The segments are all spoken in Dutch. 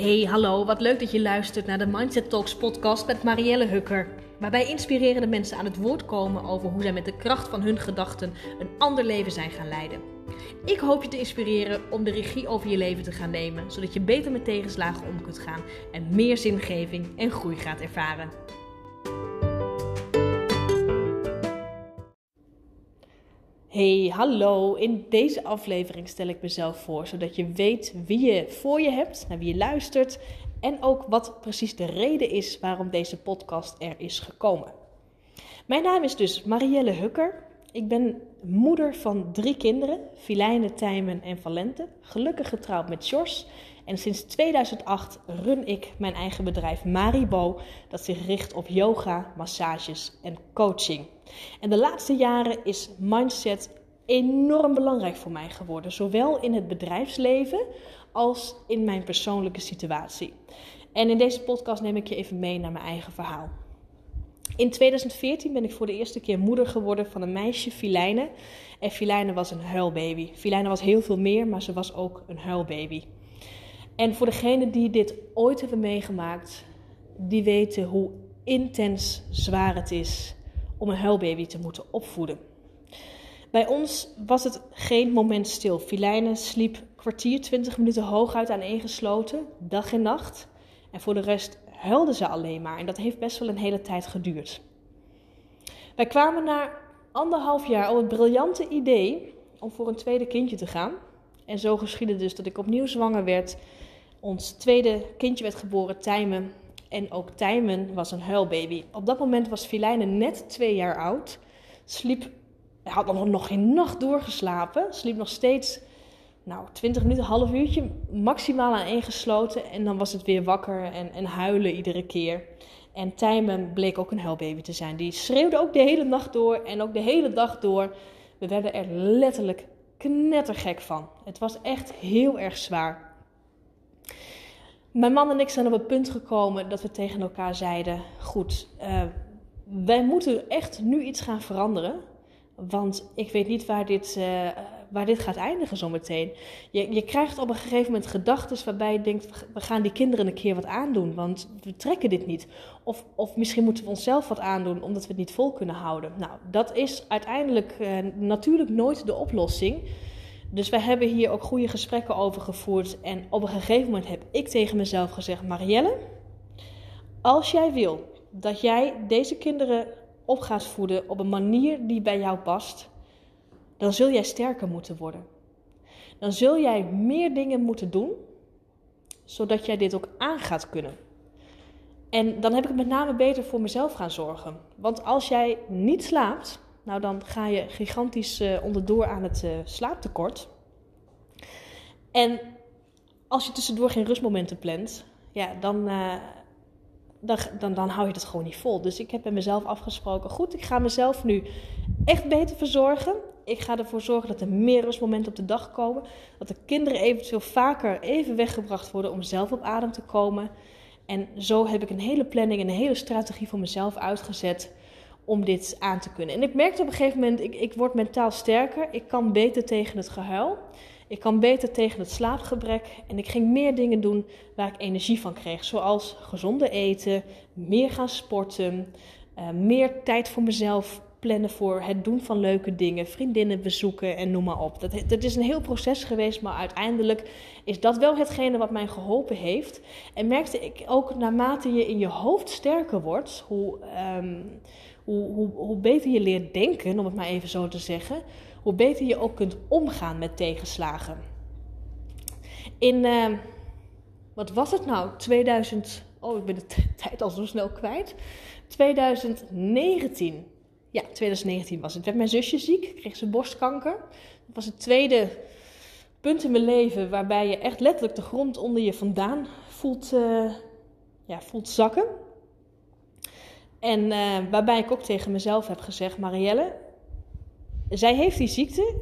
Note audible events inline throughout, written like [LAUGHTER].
Hey, hallo, wat leuk dat je luistert naar de Mindset Talks podcast met Marielle Hukker. Waarbij inspirerende mensen aan het woord komen over hoe zij met de kracht van hun gedachten een ander leven zijn gaan leiden. Ik hoop je te inspireren om de regie over je leven te gaan nemen, zodat je beter met tegenslagen om kunt gaan en meer zingeving en groei gaat ervaren. Hey, hallo. In deze aflevering stel ik mezelf voor, zodat je weet wie je voor je hebt, naar wie je luistert en ook wat precies de reden is waarom deze podcast er is gekomen. Mijn naam is dus Marielle Hukker. Ik ben moeder van drie kinderen, Filijne, Tijmen en Valente, gelukkig getrouwd met Jos. En sinds 2008 run ik mijn eigen bedrijf Maribo, dat zich richt op yoga, massages en coaching. En de laatste jaren is mindset enorm belangrijk voor mij geworden, zowel in het bedrijfsleven als in mijn persoonlijke situatie. En in deze podcast neem ik je even mee naar mijn eigen verhaal. In 2014 ben ik voor de eerste keer moeder geworden van een meisje, Filijne. En Filijne was een huilbaby. Filijne was heel veel meer, maar ze was ook een huilbaby. En voor degenen die dit ooit hebben meegemaakt, die weten hoe intens zwaar het is om een huilbaby te moeten opvoeden. Bij ons was het geen moment stil. Filijne sliep kwartier, twintig minuten hooguit aaneengesloten, dag en nacht. En voor de rest huilde ze alleen maar. En dat heeft best wel een hele tijd geduurd. Wij kwamen na anderhalf jaar op het briljante idee om voor een tweede kindje te gaan. En zo geschiedde dus dat ik opnieuw zwanger werd. Ons tweede kindje werd geboren, Tijmen. En ook Tijmen was een huilbaby. Op dat moment was Filijne net twee jaar oud. Sliep, had nog geen nacht doorgeslapen. Sliep nog steeds, nou, 20 minuten, half uurtje, maximaal aan één gesloten. En dan was het weer wakker en, en huilen iedere keer. En Tijmen bleek ook een huilbaby te zijn. Die schreeuwde ook de hele nacht door en ook de hele dag door. We werden er letterlijk knettergek van. Het was echt heel erg zwaar. Mijn man en ik zijn op het punt gekomen dat we tegen elkaar zeiden: Goed, uh, wij moeten echt nu iets gaan veranderen. Want ik weet niet waar dit, uh, waar dit gaat eindigen zometeen. Je, je krijgt op een gegeven moment gedachten waarbij je denkt: we gaan die kinderen een keer wat aandoen, want we trekken dit niet. Of, of misschien moeten we onszelf wat aandoen omdat we het niet vol kunnen houden. Nou, dat is uiteindelijk uh, natuurlijk nooit de oplossing. Dus wij hebben hier ook goede gesprekken over gevoerd. En op een gegeven moment heb ik tegen mezelf gezegd: Marielle, als jij wil dat jij deze kinderen op gaat voeden op een manier die bij jou past, dan zul jij sterker moeten worden. Dan zul jij meer dingen moeten doen, zodat jij dit ook aan gaat kunnen. En dan heb ik het met name beter voor mezelf gaan zorgen. Want als jij niet slaapt, nou dan ga je gigantisch uh, onderdoor aan het uh, slaaptekort. En als je tussendoor geen rustmomenten plant, ja, dan, uh, dan, dan, dan hou je het gewoon niet vol. Dus ik heb bij mezelf afgesproken, goed, ik ga mezelf nu echt beter verzorgen. Ik ga ervoor zorgen dat er meer rustmomenten op de dag komen. Dat de kinderen eventueel vaker even weggebracht worden om zelf op adem te komen. En zo heb ik een hele planning en een hele strategie voor mezelf uitgezet om dit aan te kunnen. En ik merkte op een gegeven moment, ik, ik word mentaal sterker. Ik kan beter tegen het gehuil. Ik kan beter tegen het slaapgebrek. En ik ging meer dingen doen waar ik energie van kreeg. Zoals gezonde eten, meer gaan sporten, uh, meer tijd voor mezelf plannen voor het doen van leuke dingen, vriendinnen bezoeken en noem maar op. Dat, dat is een heel proces geweest, maar uiteindelijk is dat wel hetgene wat mij geholpen heeft. En merkte ik ook naarmate je in je hoofd sterker wordt, hoe, um, hoe, hoe, beter je leert denken, om het maar even zo te zeggen, hoe beter je ook kunt omgaan met tegenslagen. In, uh, wat was het nou? 2000, oh ik ben de [LAUGHS] tijd al zo snel kwijt. 2019. Ja, 2019 was het. Werd mijn zusje ziek, kreeg ze borstkanker. Dat was het tweede punt in mijn leven waarbij je echt letterlijk de grond onder je vandaan voelt, uh, ja, voelt zakken. En uh, waarbij ik ook tegen mezelf heb gezegd: Marielle, zij heeft die ziekte,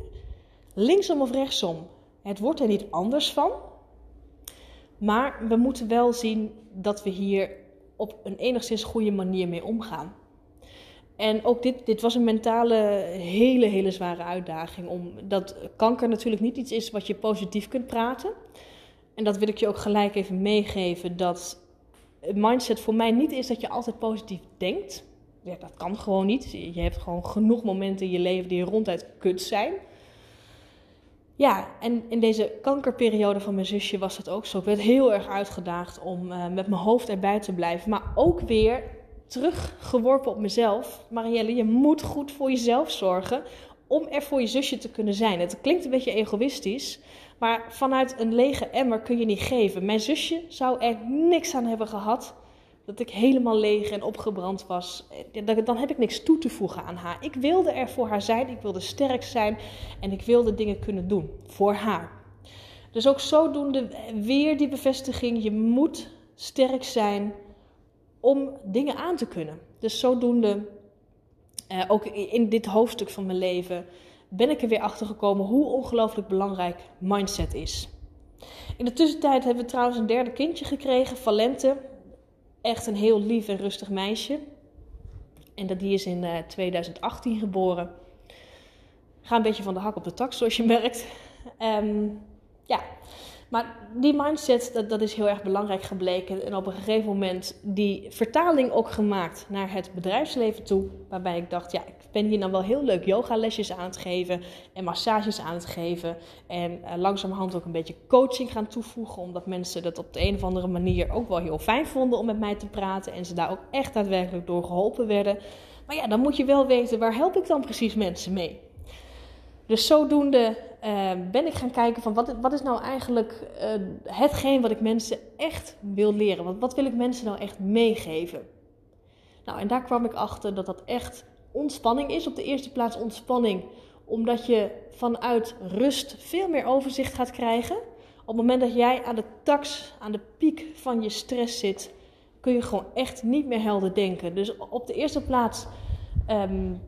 linksom of rechtsom. Het wordt er niet anders van. Maar we moeten wel zien dat we hier op een enigszins goede manier mee omgaan. En ook dit, dit was een mentale, hele, hele zware uitdaging. Omdat kanker natuurlijk niet iets is wat je positief kunt praten. en dat wil ik je ook gelijk even meegeven, dat mindset voor mij niet is dat je altijd positief denkt. Dat kan gewoon niet. Je hebt gewoon genoeg momenten in je leven die ronduit kut zijn. Ja, en in deze kankerperiode van mijn zusje was dat ook zo. Ik werd heel erg uitgedaagd om uh, met mijn hoofd erbij te blijven. Maar ook weer teruggeworpen op mezelf. Marielle, je moet goed voor jezelf zorgen om er voor je zusje te kunnen zijn. Het klinkt een beetje egoïstisch, maar vanuit een lege emmer kun je niet geven. Mijn zusje zou er niks aan hebben gehad dat ik helemaal leeg en opgebrand was. Dan heb ik niks toe te voegen aan haar. Ik wilde er voor haar zijn, ik wilde sterk zijn en ik wilde dingen kunnen doen voor haar. Dus ook zodoende weer die bevestiging: je moet sterk zijn om dingen aan te kunnen. Dus zodoende, uh, ook in dit hoofdstuk van mijn leven, ben ik er weer achter gekomen hoe ongelooflijk belangrijk mindset is. In de tussentijd hebben we trouwens een derde kindje gekregen, Valente. Echt een heel lief en rustig meisje. En dat die is in uh, eh, 2018 geboren. Ga een beetje van de hak op de tak, zoals je merkt. Um, ja, maar die mindset, dat, dat is heel erg belangrijk gebleken. En op een gegeven moment die vertaling ook gemaakt naar het bedrijfsleven toe. Waarbij ik dacht, ja, ik ben hier nou wel heel leuk yogalesjes aan het geven en massages aan het geven. En uh, langzamerhand ook een beetje coaching gaan toevoegen. Omdat mensen dat op de een of andere manier ook wel heel fijn vonden om met mij te praten. En ze daar ook echt daadwerkelijk door geholpen werden. Maar ja, dan moet je wel weten, waar help ik dan precies mensen mee? Dus zodoende uh, ben ik gaan kijken van wat, wat is nou eigenlijk uh, hetgeen wat ik mensen echt wil leren. Wat, wil ik mensen nou echt meegeven? Nou, en daar kwam ik achter dat dat echt ontspanning is. Op de eerste plaats ontspanning, omdat je vanuit rust veel meer overzicht gaat krijgen. Op het moment dat jij aan de tax, aan de piek van je stress zit, kun je gewoon echt niet meer helder denken. Dus op de eerste plaats um,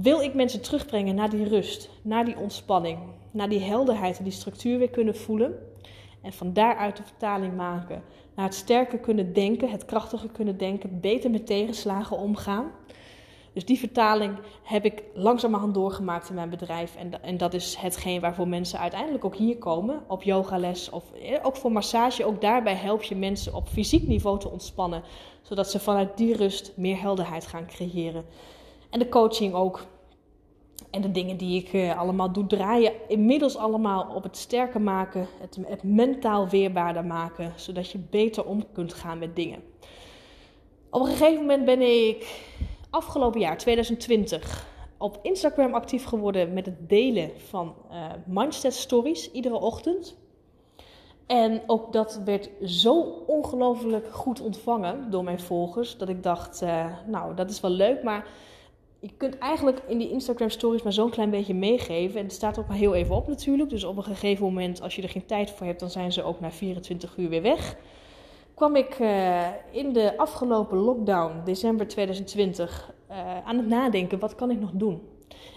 wil ik mensen terugbrengen naar die rust, naar die ontspanning, naar die helderheid en die structuur weer kunnen voelen. En van daaruit de vertaling maken naar het sterker kunnen denken, het krachtiger kunnen denken, beter met tegenslagen omgaan. Dus die vertaling heb ik langzamerhand doorgemaakt in mijn bedrijf. En, en dat is hetgeen waarvoor mensen uiteindelijk ook hier komen, op yogales of eh, ook voor massage. Ook daarbij help je mensen op fysiek niveau te ontspannen, zodat ze vanuit die rust meer helderheid gaan creëren. En de coaching ook. En de dingen die ik uh, allemaal doe, draaien inmiddels allemaal op het sterker maken, het, het mentaal weerbaarder maken, zodat je beter om kunt gaan met dingen. Op een gegeven moment ben ik afgelopen jaar, 2020, op Instagram actief geworden met het delen van uh, mindset stories iedere ochtend. En ook dat werd zo ongelooflijk goed ontvangen door mijn volgers, dat ik dacht, uh, nou dat is wel leuk, maar je kunt eigenlijk in die Instagram stories maar zo'n klein beetje meegeven. En het staat ook maar heel even op natuurlijk. Dus op een gegeven moment, als je er geen tijd voor hebt, dan zijn ze ook na 24 uur weer weg. Kwam ik uh, in de afgelopen lockdown, december 2020, uh, eh, aan het nadenken: wat kan ik nog doen?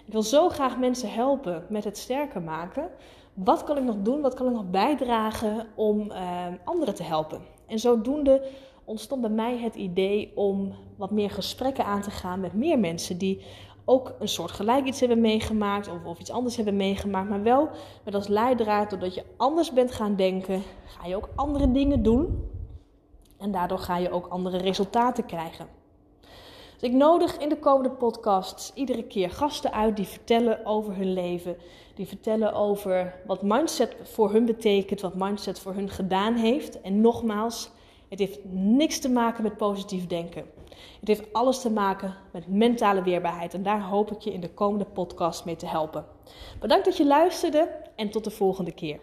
Ik wil zo graag mensen helpen met het sterker maken. Wat kan ik nog doen? Wat kan ik nog bijdragen om uh, anderen te helpen? En zodoende ontstond bij mij het idee om wat meer gesprekken aan te gaan met meer mensen die ook een soort gelijk iets hebben meegemaakt of, of iets anders hebben meegemaakt, maar wel met als leidraad, doordat je anders bent gaan denken, ga je ook andere dingen doen en daardoor ga je ook andere resultaten krijgen. Dus ik nodig in de komende podcasts iedere keer gasten uit die vertellen over hun leven, die vertellen over wat mindset voor hun betekent, wat mindset voor hun gedaan heeft. En nogmaals, het heeft niks te maken met positief denken. Het heeft alles te maken met mentale weerbaarheid. En daar hoop ik je in de komende podcast mee te helpen. Bedankt dat je luisterde en tot de volgende keer.